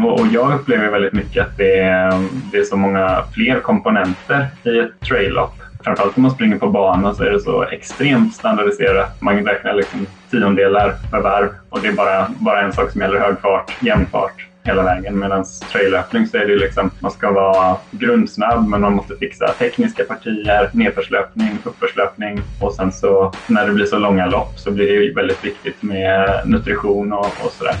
och jag upplever väldigt mycket att det är, det är så många fler komponenter i ett traillopp. Framförallt om man springer på bana så är det så extremt standardiserat. Man räknar liksom tiondelar per varv och det är bara, bara en sak som gäller hög fart, jämn fart hela vägen. Medan traillöpning så är det liksom, man ska vara grundsnabb men man måste fixa tekniska partier, nedförslöpning, uppförslöpning och sen så när det blir så långa lopp så blir det väldigt viktigt med nutrition och, och sådär.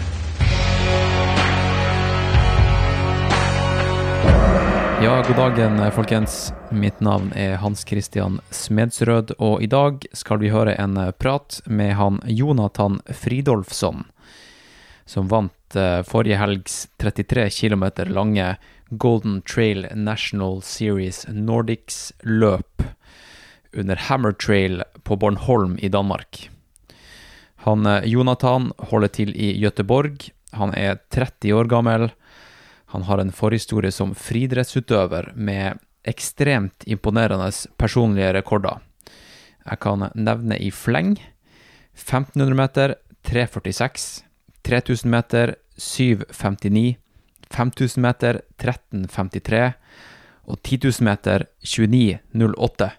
Ja, god dagen eh, folkens. Mitt navn er Hans Christian Smedsrød, og i dag skal vi høre en eh, prat med han Jonathan Fridolfsson, som vant förra forrige helgs 33 km lange Golden Trail National Series Nordics-løp under Hammer Trail på Bornholm i Danmark. Han Jonathan holder til i Göteborg. Han er 30 år gammel. Han har en forhistorie som friidrettsutøver med ekstremt imponerende personlige rekorder. Jeg kan nevne i fleng 1500 meter 3.46, 3000 meter 7.59, 5000 meter 13.53 og 10 000 meter 29.08.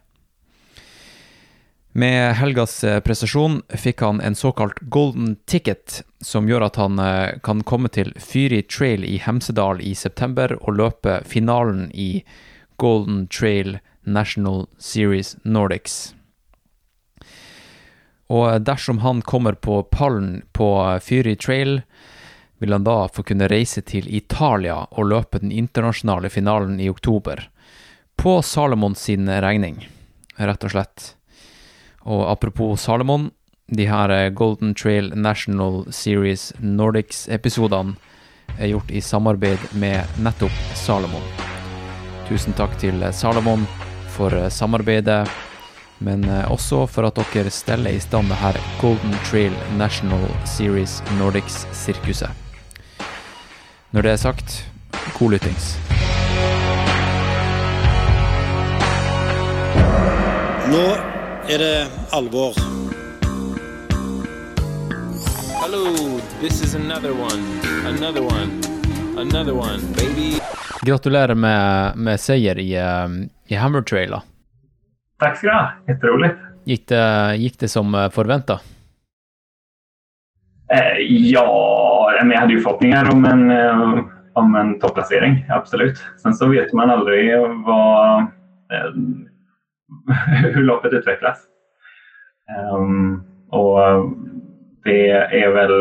Med helgas eh, prestasjon fikk han en såkalt golden ticket, som gjør at han eh, kan komme til Fyri trail i Hemsedal i september og løpe finalen i Golden Trail National Series Nordics. Og eh, dersom han kommer på pallen på Fyri trail, vil han da få kunne reise til Italia og løpe den internasjonale finalen i oktober. På Salomon sin regning, rett og slett. Och apropå Salomon, de här eh, Golden Trail National Series Nordics-episodene er gjort i samarbeid med nettopp Salomon. Tusen takk til eh, Salomon for eh, samarbetet, samarbeidet, men også for at dere steller i stand det her Golden Trail National Series Nordics-sirkuset. Når det er sagt, god lyttings. Nå er det alvor. Hello, this is another one, another one, another one, baby. Gratulerer med, med seier i, eh, i Hammer Trail. da. Tack ska du ha, jätteroligt. Gick det, gick det som förväntat? Eh, ja, men jag hade ju förhoppningar om en, eh, om en topplacering, absolut. Sen så vet man aldrig vad, eh, hur loppet utvecklas. Um, och det är väl,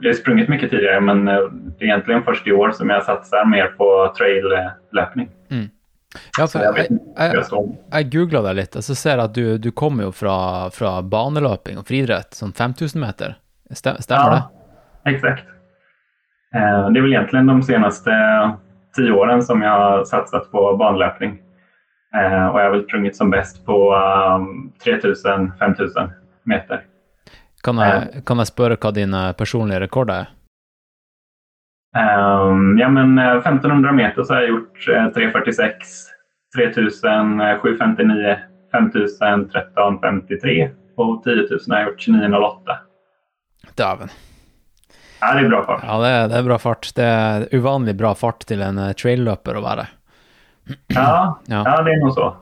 jag har sprungit mycket tidigare men det är egentligen först i år som jag satsar mer på trail-löpning. Mm. Ja, for jeg, jeg, jeg, googla deg litt, og så ser jeg at du, du kommer jo fra, fra baneløping og friidrett, sånn 5000 meter. Stemmer ja, det? Exakt. Eh, det är väl egentligen de senaste tio åren som jag har satsat på banlöpning. Eh, och jag har väl sprungit som bäst på um, 3000-5000 meter. Kan jeg, kan jeg spørre hva din eh, personlige rekord er? Um, ja, men 1500 meter så har jag gjort eh, 3.46, 3000 eh, 7.59, 5000 13.53 och 10 000 har jag gjort 29.08. Dæven. Ja, det är bra fart. Ja, det er, det er bra fart. Det er uvanlig bra fart til en eh, trailløper å være. Ja, Ja. ja. det är nog så.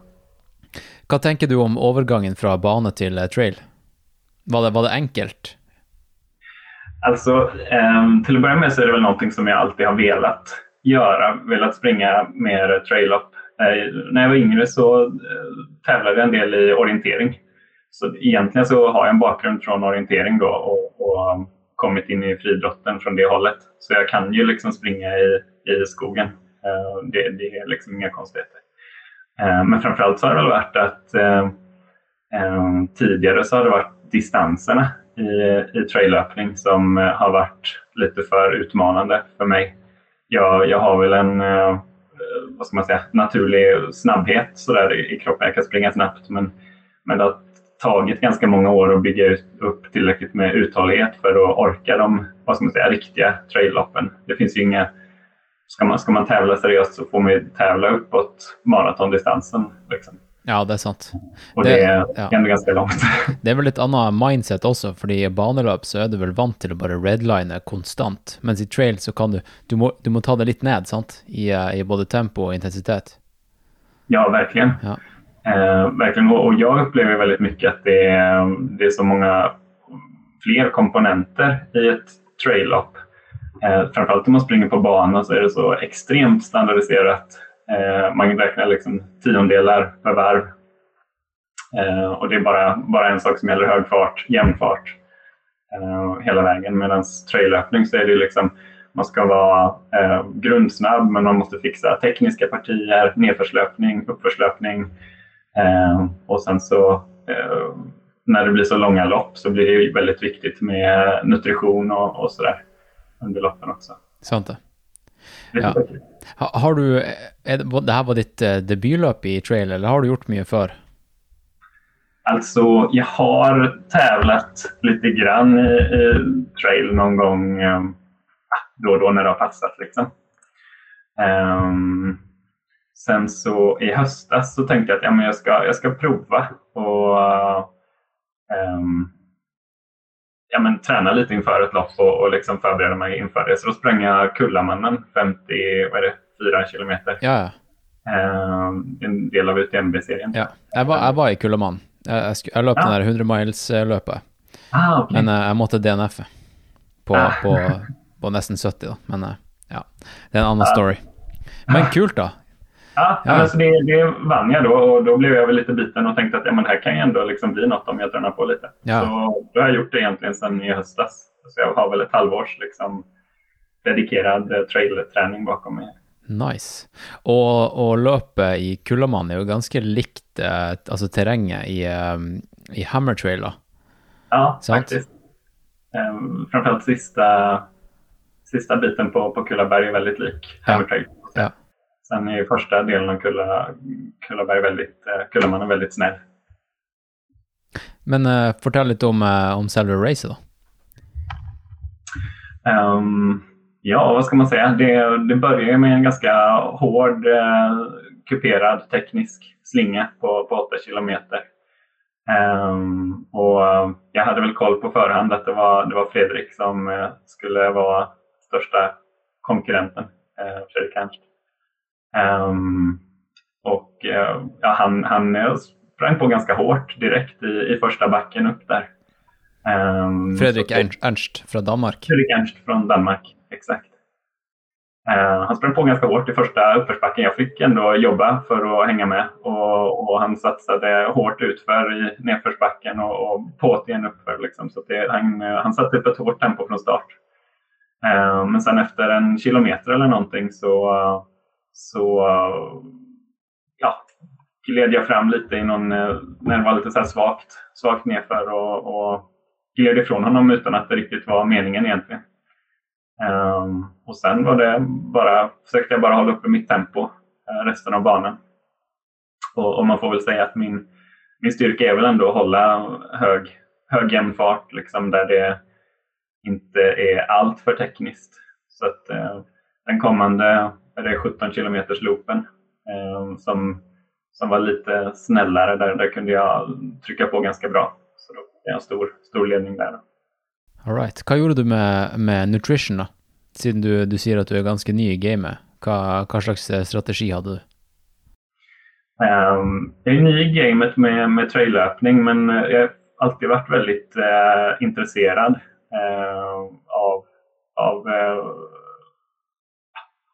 Hva tenker du om overgangen fra bane til eh, trail? Var det, var det enkelt? Alltså, ehm, till att börja med så är det väl någonting som jag alltid har velat göra, velat springa mer trail-up. Eh, när jag var yngre så eh, tävlade jag en del i orientering. Så egentligen så har jag en bakgrund från orientering då och, och um, kommit in i friidrotten från det hållet. Så jag kan ju liksom springa i, i skogen. Eh, det, det är liksom inga konstigheter. Eh, men framförallt så har det väl varit att eh, tidigare så har det varit distanserna i, i traillöpning som har varit lite för utmanande för mig. Jag, jag har väl en vad ska man säga, naturlig snabbhet så där i, i kroppen. Jag kan springa snabbt men, men det har tagit ganska många år att bygga ut, upp tillräckligt med uthållighet för att orka de vad ska man säga, riktiga trailloppen. Det finns ju inga Ska man, ska man tävla seriöst så får man ju tävla uppåt maratondistansen. Liksom. Ja, det er sant. Och Det- det, är ja. ändå ganska långt. Det er vel et annet mindset også, fordi i baneløp så er du vel vant til å bare redline konstant, mens i trail så kan du Du må, du må ta det litt ned, sant, i, eh, i både tempo og intensitet. Ja, verkligen. Ja. Eh, verkligen. Och, och jag upplever väldigt mycket att det är, det är så många fler komponenter i ett trail-lopp. Eh, framförallt om man springer på bana så är det så extremt standardiserat. Eh, man räknar liksom tiondelar per varv. Eh, och det är bara, bara en sak som gäller hög fart, jämn fart eh, hela vägen. Medan trailöppning så är det liksom man ska vara eh, grundsnabb men man måste fixa tekniska partier, nedförslöpning, uppförslöpning. Eh, och sen så eh, när det blir så långa lopp så blir det ju väldigt viktigt med nutrition och, och sådär under loppen också. Sant det? Ja. har du det, her var ditt eh, debutløp i trail, eller har du gjort mye før? Alltså, jag har tävlat lite grann i, i trail någon gång eh, då och då när det har passat. Liksom. Ehm, sen så i höstas så tänkte jag att ja, men jag, ska, jag ska prova och ehm, ja, men träna lite inför ett lopp och, och liksom förbereda mig inför det. Så då sprang jag Kullamannen 50, vad är det, 4 kilometer. Ja. Ehm, en del av UTMB-serien. ja. Jeg, var, jeg var i Kullamann. Sku- jeg løp Ja. den der 100 miles-løpet, Ah, okej. men eh, jeg måtte DNF-e på, Ah. på, på nesten 70, da. Men eh, ja, det er en annen story. Men kult, da. Ja, Ja. Alltså det, det vann jag då och då blev jag väl lite biten och tänkte att ja, men det här kan ju ändå liksom bli något om jag tränar på lite. Ja. Så då har jag gjort det egentligen sedan i höstas. Så jag har väl ett halvårs liksom, dedikerad eh, trail-träning bakom mig. Nice. Og, og løpet i Kullamann er jo ganske likt eh, altså terrenget i, eh, i Hammertrail, da. Ja, Sant. faktiskt. Um, framförallt sista, sista biten på, på Kullaberg är väldigt lik. Hammer Trail. Ja. Sen är ju första delen av Kulla, Kullaberg väldigt, eh, Kullamannen väldigt snäll. Men eh, fortell litt om, eh, om selve racet, da. Ehm, ja, vad ska man säga? Det, det börjar med en ganska hård eh, kuperad teknisk slinga på, på 8 kilometer. Ehm, och jag hade väl koll på förhand att det var, det var Fredrik som skulle vara största konkurrenten, Fredrik Ernst. Ehm, och eh, ja, han, han eh, sprang på ganska hårt direkt i, i första backen upp där. Ehm, Fredrik Ernst, Ernst fra Danmark. Fredrik Ernst från Danmark, exakt. Eh, han sprang på ganska hårt i första uppförsbacken. Jag fick ändå jobba för att hänga med och, och han satsade hårt utför i nedförsbacken och, och på igen uppför. Liksom. Så det, han, eh, han satte upp ett hårt tempo från start. Eh, men sen efter en kilometer eller någonting så, eh, så ja, gled jag fram lite i någon, eh, när det var lite så här svagt, svagt nedför och, och gled ifrån honom utan att det riktigt var meningen egentligen. Um, och sen var det bara, försökte jag bara hålla uppe mitt tempo eh, resten av banan. Och, och man får väl säga att min, min styrka är väl ändå att hålla hög, hög jämn fart liksom, där det inte är allt för tekniskt. Så att uh, den kommande är det 17 kilometers loopen eh, som, som var lite snällare, där, där kunde jag trycka på ganska bra. Så då fick jag en stor, stor ledning där. All right. Hva gjorde du med, med nutrition, da? Siden du, du sier at du er ganske ny i gamet. Hva slags eh, strategi hadde du? Ehm, jag är ny i gamet med, med traillöpning men eh, jag har alltid varit väldigt eh, intresserad eh, av, av eh,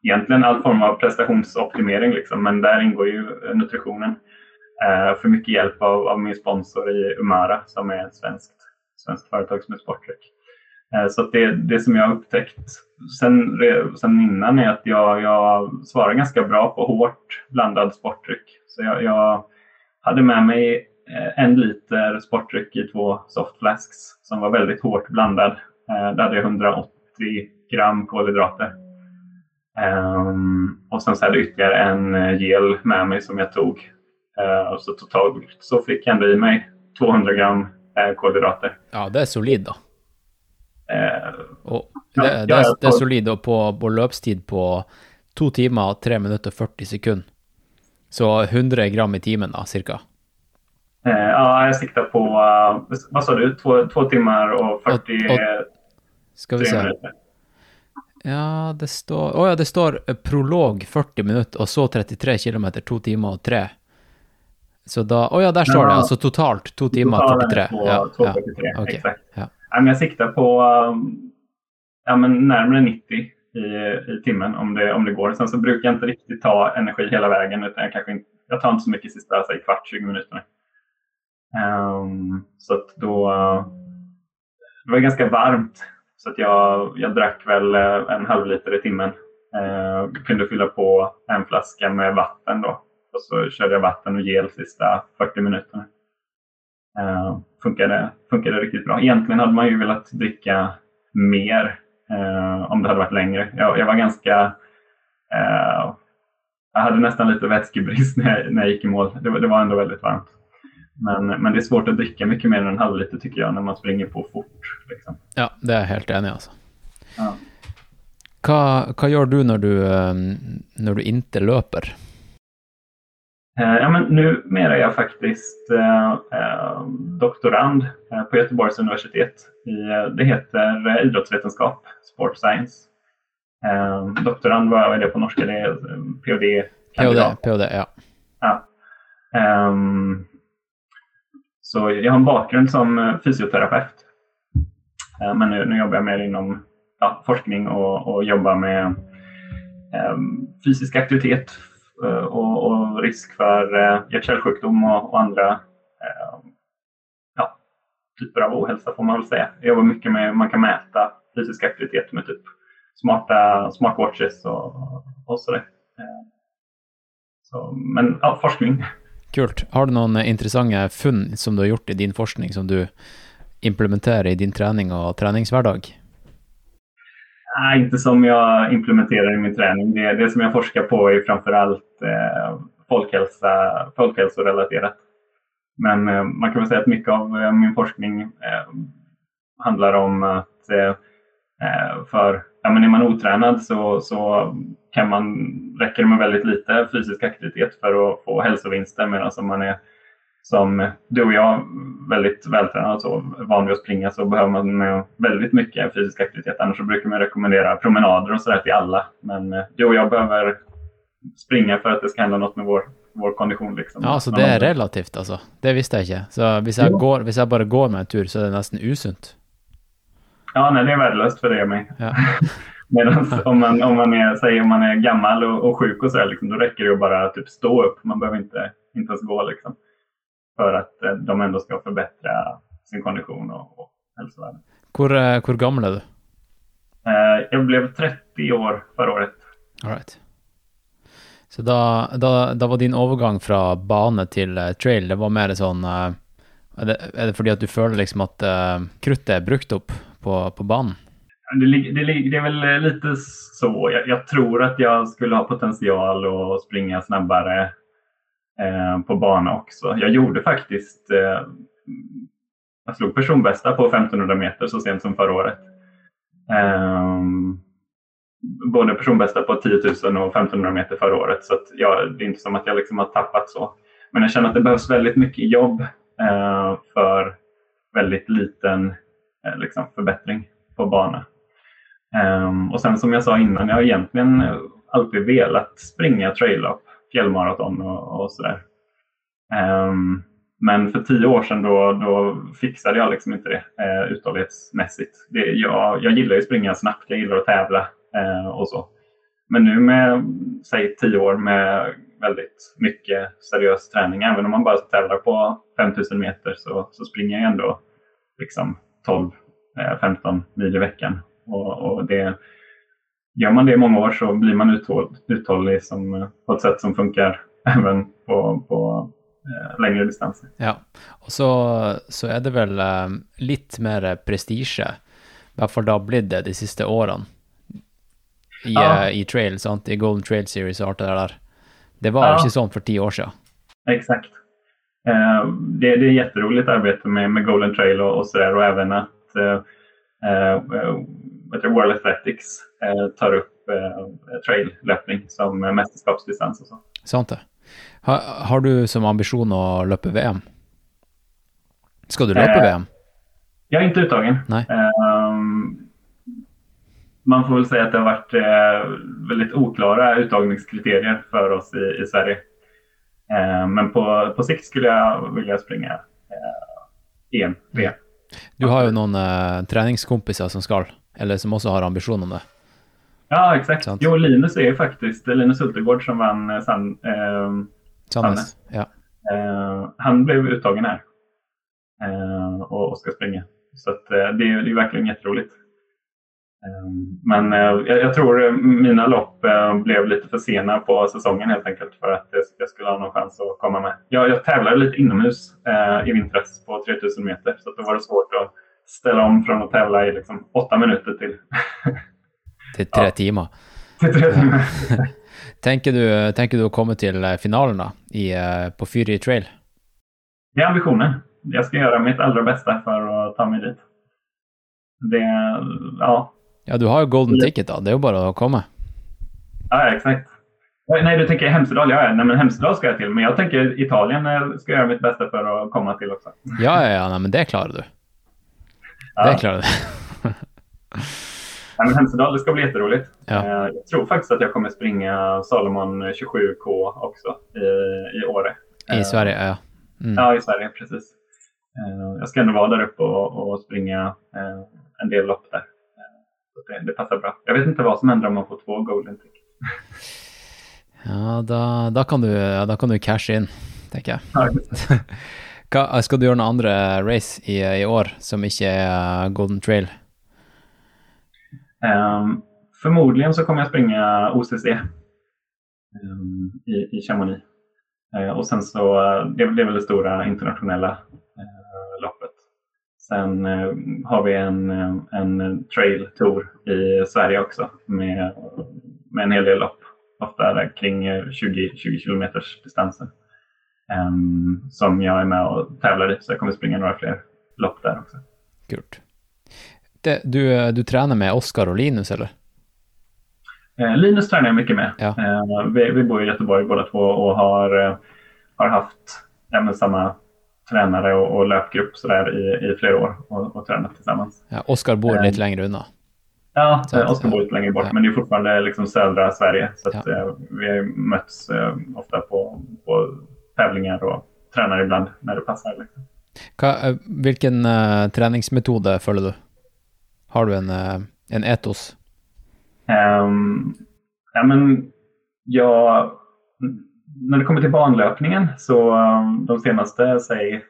egentligen all form av prestationsoptimering. Liksom, men där ingår ju eh, nutritionen. Eh, för mycket hjälp av, av min sponsor i Umara som är ett svenskt, svenskt företag som är sportdryck. Eh, Så att det, det som jag har upptäckt sen, sen innan är att jag, jag svarar ganska bra på hårt blandad sportdryck. Så jag, jag hade med mig eh, en liter sportdryck i två softflasks som var väldigt hårt blandad. Eh, Där hade jag 180 gram kolhydrater. Ehm, och sen så hade jag ytterligare en eh, gel med mig som jag tog. Och så totalt så fick jag ändå i mig 200 gram eh, kolhydrater. Ja, det er solid. Eh, Og Ja, det, ja, det, er, ja, det og- solid, og på, på løpstid på to timer, tre minutter og 40 sekunder, Så 100 gram i timen då, cirka? Ja, jag siktar på, uh, vad sa du, två, två timmar och 43 Och- och- Ska vi se. minuter. Ja, det står, oh ja, det står eh, prolog 40 minuter och så 33 kilometer, 2 timmar och 3. Så då, oh ja, där står det Ja. alltså totalt 2 timmar Totalen 43. är På, Ja, ja, 243, okej. exakt. Ja. Ja, men jag siktar på um, ja, men närmare 90 i, i timmen om det, om det går. Sen så brukar jag inte riktigt ta energi hela vägen utan jag, kanske inte, jag tar inte så mycket sista säg, kvart, 20 minuterna. Ehm, så att då, det var ganska varmt så att jag, jag drack väl eh, en halv liter i timmen. Eh, kunde fylla på en flaska med vatten då. Och så körde jag vatten och gel sista 40 minuterna. Eh, funkade, funkade riktigt bra. Egentligen hade man ju velat dricka mer eh, om det hade varit längre. Jag, jag var ganska... eh, jag hade nästan lite vätskebrist när jag, när jag gick i mål. Det, det var ändå väldigt varmt. Men, men det är svårt att dricka mycket mer än en halv liter tycker jag när man springer på fort. Liksom. ja, det är jag helt enig alltså. Ja. Vad, vad gör du när du, eh, när du inte löper? Eh, ja, men numera är jag faktiskt eh, eh, doktorand eh, på Göteborgs universitet. I, eh, det heter eh, idrottsvetenskap, sport science. Eh, doktorand, vad är det på norska? Det är eh, PhD. PhD, PhD, ja. Ja. Ehm, så jag har en bakgrund som eh, fysioterapeut. Eh, men nu, nu jobbar jag mer inom ja, forskning och, och jobbar med ehm, fysisk aktivitet eh, och, och risk för uh, hjärt-kärlsjukdom och, och andra ehm, ja, typer av ohälsa får man väl säga. Jag jobbar mycket med hur man kan mäta fysisk aktivitet med typ smarta smartwatches och, och sådär. Ehm, så, men ja, forskning. Kult. Har du noen interessante eh, intressanta funn som du har gjort i din forskning som du implementerar i din träning och träningsvardag? Nej, inte som jag implementerar i min träning. Det, det som jag forskar på är framförallt eh, folkhälsa, folkhälsorelaterat. Men eh, man kan väl säga att mycket av eh, min forskning eh, handlar om att eh, eh för ja, men är man otränad så, så kan man, räcker det med väldigt lite fysisk aktivitet för att få hälsovinster medan om man är som du och jag, väldigt vältränad och så, van vid att springa så behöver man eh, väldigt mycket fysisk aktivitet. Annars så brukar man rekommendera promenader och sådär till alla. Men eh, du och jag behöver springa för att det ska hända något med vår, vår kondition. Liksom. Ja, så Men det om är relativt alltså. Det visste jag inte. Så hvis jag, går, jag bara går med en tur så är det nästan usunt. Ja, nej, det är värdelöst för det och mig. Ja. Medan om man, om man är, säg om man är gammal och, och sjuk och sådär, liksom, då räcker det att bara typ stå upp. Man behöver inte, inte ens gå liksom. För att eh, de ändå ska förbättra sin kondition och, och hälsovärde. Hvor, eh, hvor gammal är du? Eh, jag blev 30 år förra året. All right. Så da, da, da var din overgang fra bane til eh, trail, det var mer sånn eh, er, det, er det fordi at du føler liksom at eh, kruttet er brukt opp på, på banen? Det, det, det är väl eh, lite så. Jag, jag tror att jag skulle ha potential att springa snabbare eh, på bana också. Jag gjorde faktiskt eh, jag slog personbästa på 1500 meter så sent som förra året. Eh, både personbästa på 10 000 och 1500 meter förra året. Så att jag, det är inte som att jag liksom har tappat så. Men jag känner att det behövs väldigt mycket jobb eh, för väldigt liten eh, liksom förbättring på bana. Ehm, och sen som jag sa innan, jag har egentligen alltid velat springa trail-up, fjällmaraton och, och sådär. Ehm, men för tio år sedan då, då fixade jag liksom inte det uh, uthållighetsmässigt. Det, jag, jag gillar ju att springa snabbt, jag gillar att tävla eh, och så. Men nu med, säg tio år med väldigt mycket seriös träning, även om man bara tävlar på 5000 meter så, så springer jag ändå liksom 12-15 eh, mil i veckan. Och, och det, gör man det i många år så blir man uthåll, uthållig som, eh, på ett sätt som funkar även på, på eh, längre distanser. Ja. Og så, så er det vel eh, litt mer i hvert fall det har blitt det de siste årene, i, Ja. eh, i trail, sant? I Golden Trail Series og alt det der. Det var Ja. ikke sånn for ti år siden. Exakt. Eh, det, det är jätteroligt arbete med, med Golden Trail och, och sådär och även att heter World Athletics eh, tar upp eh, trail-löpning som eh, mästerskapsdistans och så. Sant det? Har, har du som ambition att löpa VM? Ska du löpa Eh, VM? Jag är inte uttagen. Nej. Ehm, man får väl säga att det har varit eh, väldigt oklara uttagningskriterier för oss i, i Sverige. Ehm, men på, på sikt skulle jag vilja springa eh, EM, VM. Du har ju någon uh, träningskompisar som ska, eller som också har ambition om det. Ja, exakt. Sant. Jo, Linus är faktiskt, Linus Hultegård som vann eh, San, ehm, Sannes. Ja. Eh, han blev uttagen här eh, och, och ska springa. Så att, eh, det, är, det är verkligen jätteroligt. Eh, men eh, jag, tror eh, mina lopp eh, blev lite för sena på säsongen helt enkelt för att jag, skulle ha någon chans att komma med. Jag, jag tävlade lite inomhus eh, i vintras på 3000 meter så då var det svårt att ställa om från att tävla i liksom, åtta minuter till, Till tre Ja. timmar. till 30 minuter. Tänker du, tänker du komma till eh, finalerna i, eh, på Fyri Trail? Det är ambitionen. Jag ska göra mitt allra bästa för att ta mig dit. Det, ja, Ja, du har ju golden ticket då. Det är bara att komma. Ja, exakt. Nej, du tänker Hemsedal? Ja, ja. Nej, men Hemsedal ska jag till. Men jag tänker Italien eh, ska jag göra mitt bästa för att komma till också. Ja, ja, ja, nej, men det klarar du. Ja. Det klarar du. Nej, men Hemsedal, det ska bli jätteroligt. Ja. Eh, Jag tror faktiskt att jag kommer springa Salomon 27K också i, i Åre. I Eh, Sverige, ja. Mm. Ja, i Sverige, precis. Eh, Jag ska ändå vara där uppe och, och springa en del lopp där. Det, det passar bra. Jag vet inte vad som händer om man får två golden tickets. Ja, da, da, kan du, da kan du cashe in, tenker jeg. Ja, Hva, skal du gjøre noen andre race i, i år som ikke er äh, Golden Trail? Um, förmodligen så kommer jag springa OCC um, ehm, i, i Chamonix. Uh, och sen så, eh, det, blir väl det stora internationella uh, loppet. Sen uh, har vi en, en trail tour i Sverige också med, med en hel del lopp. Ofta kring 20, 20 kilometers distanser. Ehm, som jag är med och tävlar i, så jag kommer springa några fler lopp där också. Det, du, du trener med Oskar og Linus, eller? Eh, Linus tränar jag mycket med. Ja. Eh, vi, vi bor i Göteborg båda två och har, eh, har haft ja, samma tränare och, och löpgrupp så där i, i flera år och, och tränat tillsammans. Ja, Oskar bor Eh. litt lenger unna. Ja, Så att, eh, Oskar bor lite längre bort, ja. men det är fortfarande liksom södra Sverige. Så att, Ja. eh, vi mötts eh, ofta på, på tävlingar och tränar ibland när det passar. Liksom. Hva, eh, hvilken eh, treningsmetode følger du? Har du en, eh, en etos? Ehm, ja, men jag, när det kommer till banlöpningen så um, de senaste, säg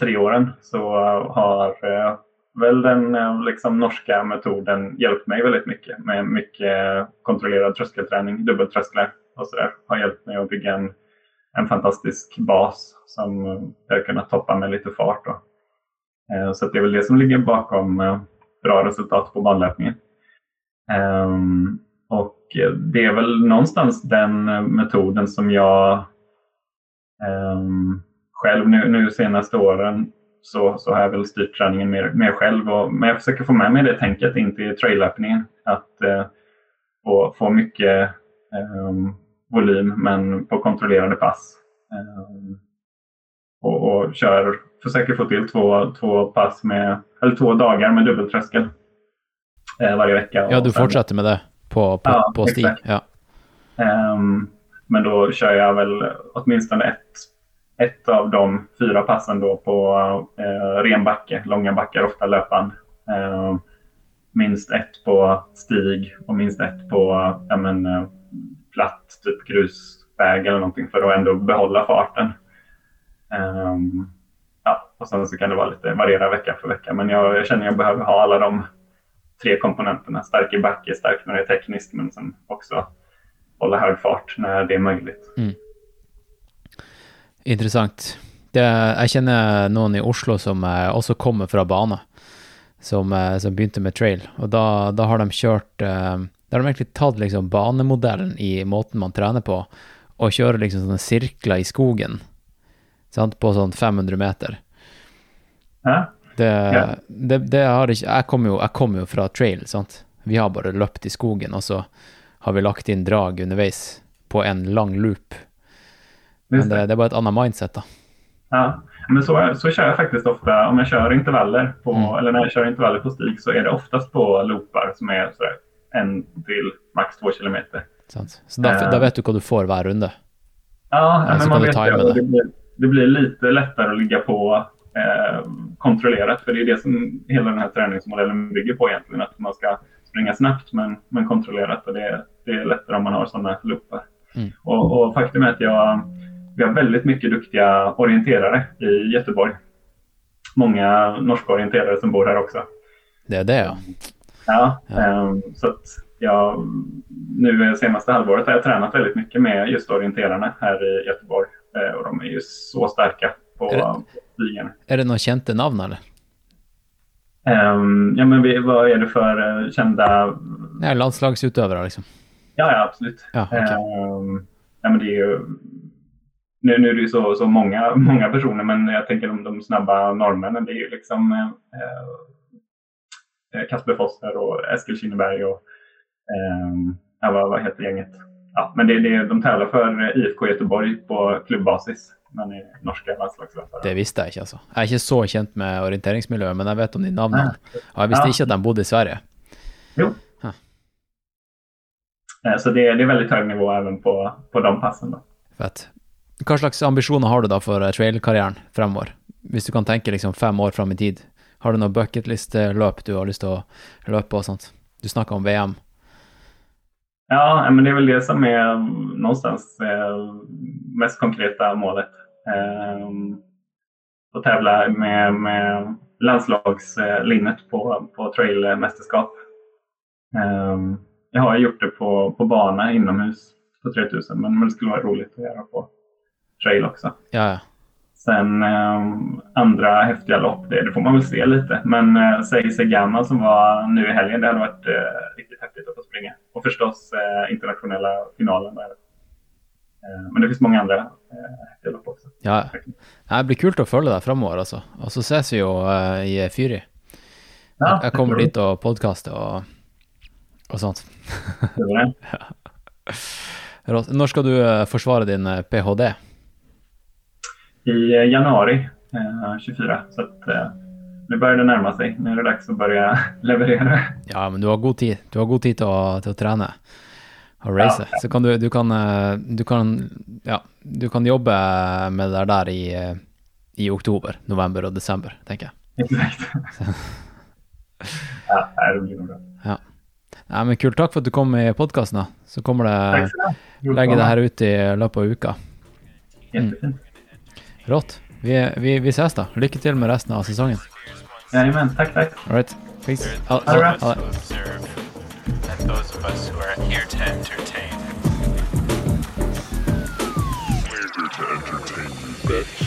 tre åren så uh, har uh, väl den uh, liksom, norska metoden hjälpt mig väldigt mycket med mycket kontrollerad tröskelträning, dubbeltrösklar och sådär. Har hjälpt mig att bygga en, en fantastisk bas som jag har kunnat toppa med lite fart. Då. Eh, så det är väl det som ligger bakom eh, bra resultat på banlöpningen. Ehm, och det är väl någonstans den eh, metoden som jag ehm, själv nu, nu senaste åren så, så har jag väl styrt träningen mer, mer själv. Och, men jag försöker få med mig det tänket in till traillöpningen. Att eh, få, få mycket eh, volym men på kontrollerade pass. Ehm, och, och kör, försöker få till två, två pass med, eller två dagar med dubbeltröskel eh, varje vecka. Ja, du sen- fortsätter med det på, på, Ja, på stig? Ja. Ehm, men då kör jag väl åtminstone ett, ett av de fyra passen då på uh, ren backe, långa backar, ofta löpband. Ehm, minst ett på stig och minst ett på ja, men, eh, platt, typ grusväg eller någonting för att ändå behålla farten. Um, ja, och sen så kan det vara lite variera vecka för vecka. Men jag, jag känner att jag behöver ha alla de tre komponenterna. Stark i backe, stark när det är tekniskt men sen också hålla hög fart när det är möjligt. Mm. Intressant. Det, jag känner någon i Oslo som eh, också kommer från bana som, eh, som begynte med trail. Och då, då har de kört um, Da har de egentlig tatt liksom banemodellen i måten man trener på, og kjører liksom sånne sirkler i skogen, sant, på sånn 500 meter. Ja, Det, Ja. det, det har ikke Jeg kommer jo, jeg kommer jo fra trail, sant. Vi har bare løpt i skogen, og så har vi lagt inn drag underveis på en lang loop. Men det, det. är bara ett annat mindset då. Ja, men så, så kör jag faktiskt ofta. Om jag kör intervaller på, Mm. eller när jag kör intervaller på stig så är det oftast på loopar som är sådär en till max två kilometer. Sant? Så da, Eh. da vet du hva du får hver runde. Ja, Ja, så men man vet det. det. Blir, det blir lite lättare att ligga på eh, kontrollerat. För det är det som hela den här träningsmodellen bygger på egentligen. Att man ska springa snabbt men, men kontrollerat. Och det, det är lättare om man har sådana loopar. Mm. Och, och faktum är att jag, vi har väldigt mycket duktiga orienterare i Göteborg. Många norska orienterare som bor här också. Det är det, ja. Ja, Ja. ehm, så att jag, nu senaste halvåret har jag tränat väldigt mycket med just orienterarna här i Göteborg. Eh, och de är ju så starka på Är det- stigen. Er det noen kjente navn, eller? Ehm, ja, men vi, vad är det för eh, kända... Nei, landslagsutøvere, liksom. Ja, ja absolut. Ja, okej. Ehm, ja, men det är ju... Nu, nu är det ju så, så många, många personer, men jag tänker om de snabba norrmännen, det är ju liksom eh, Kasper Foster och Eskil Kinneberg och ja, vad, vad heter gänget? Ja, men det, det, de tävlar för IFK Göteborg på klubbasis. Man är norska landslagslöpare. Det visste jeg ikke, altså. Jeg er ikke så kjent med orienteringsmiljøet, men jeg vet om de navnene. Nei. Og jeg visste Ja. ikke at de bodde i Sverige. Eh, Så det, det är väldigt hög nivå även på, på de passen. Då. Fett. Hva slags ambisjoner har du da for eh, trailkarrieren fremover? Hvis du kan tenke liksom fem år fram i tid. Har du noe bucketlist-løp du har lyst til å løpe og sånt? Du snakka om VM. Ja, men det är väl det som är någonstans eh, mest konkreta målet. Eh, att tävla med, med landslagslinnet på, på trailmästerskap. Eh, jag har gjort det på, på bana inomhus på 3000 men men det skulle vara roligt att göra på trail också. Ja, ja. Sen eh, andra häftiga lopp, det, det får man väl se lite. Men eh, säg sig gammal som var nu i helgen, det hade varit eh, riktigt häftigt att få springa. Och förstås eh, internationella finalen. Där. Eh, men det finns många andra eh, häftiga lopp också. ja. Det blir kult å følge deg fremover, altså. Og så ses vi jo eh, i Fyri. Ja, jeg kommer det dit og podkaster og, og sånt. tror jag. Rått. Når skal du forsvare din ph.d.? I eh, januari eh, 24. Så att, eh, nu börjar det närma sig. Nu är det dags att börja leverera. Ja, men du har god tid. Du har god tid til å, til å trene og race. Så kan du, du kan eh, du kan ja, du kan jobbe med det der i, eh, i oktober, november og desember, tenker jeg. Exakt. ja, det blir nog bra. Ja. Nei, men kult. Takk for at du kom i podkasten. da. Så kommer Tack det legge det her ut i løpet av uka. Jättefint. Rått. Vi, vi, vi ses, da. Lykke til med resten av sesongen. Jajamän, tack, tack. All right. Peace. Ha det. observe, and those of us who are here to entertain. We're here to entertain you, bitch.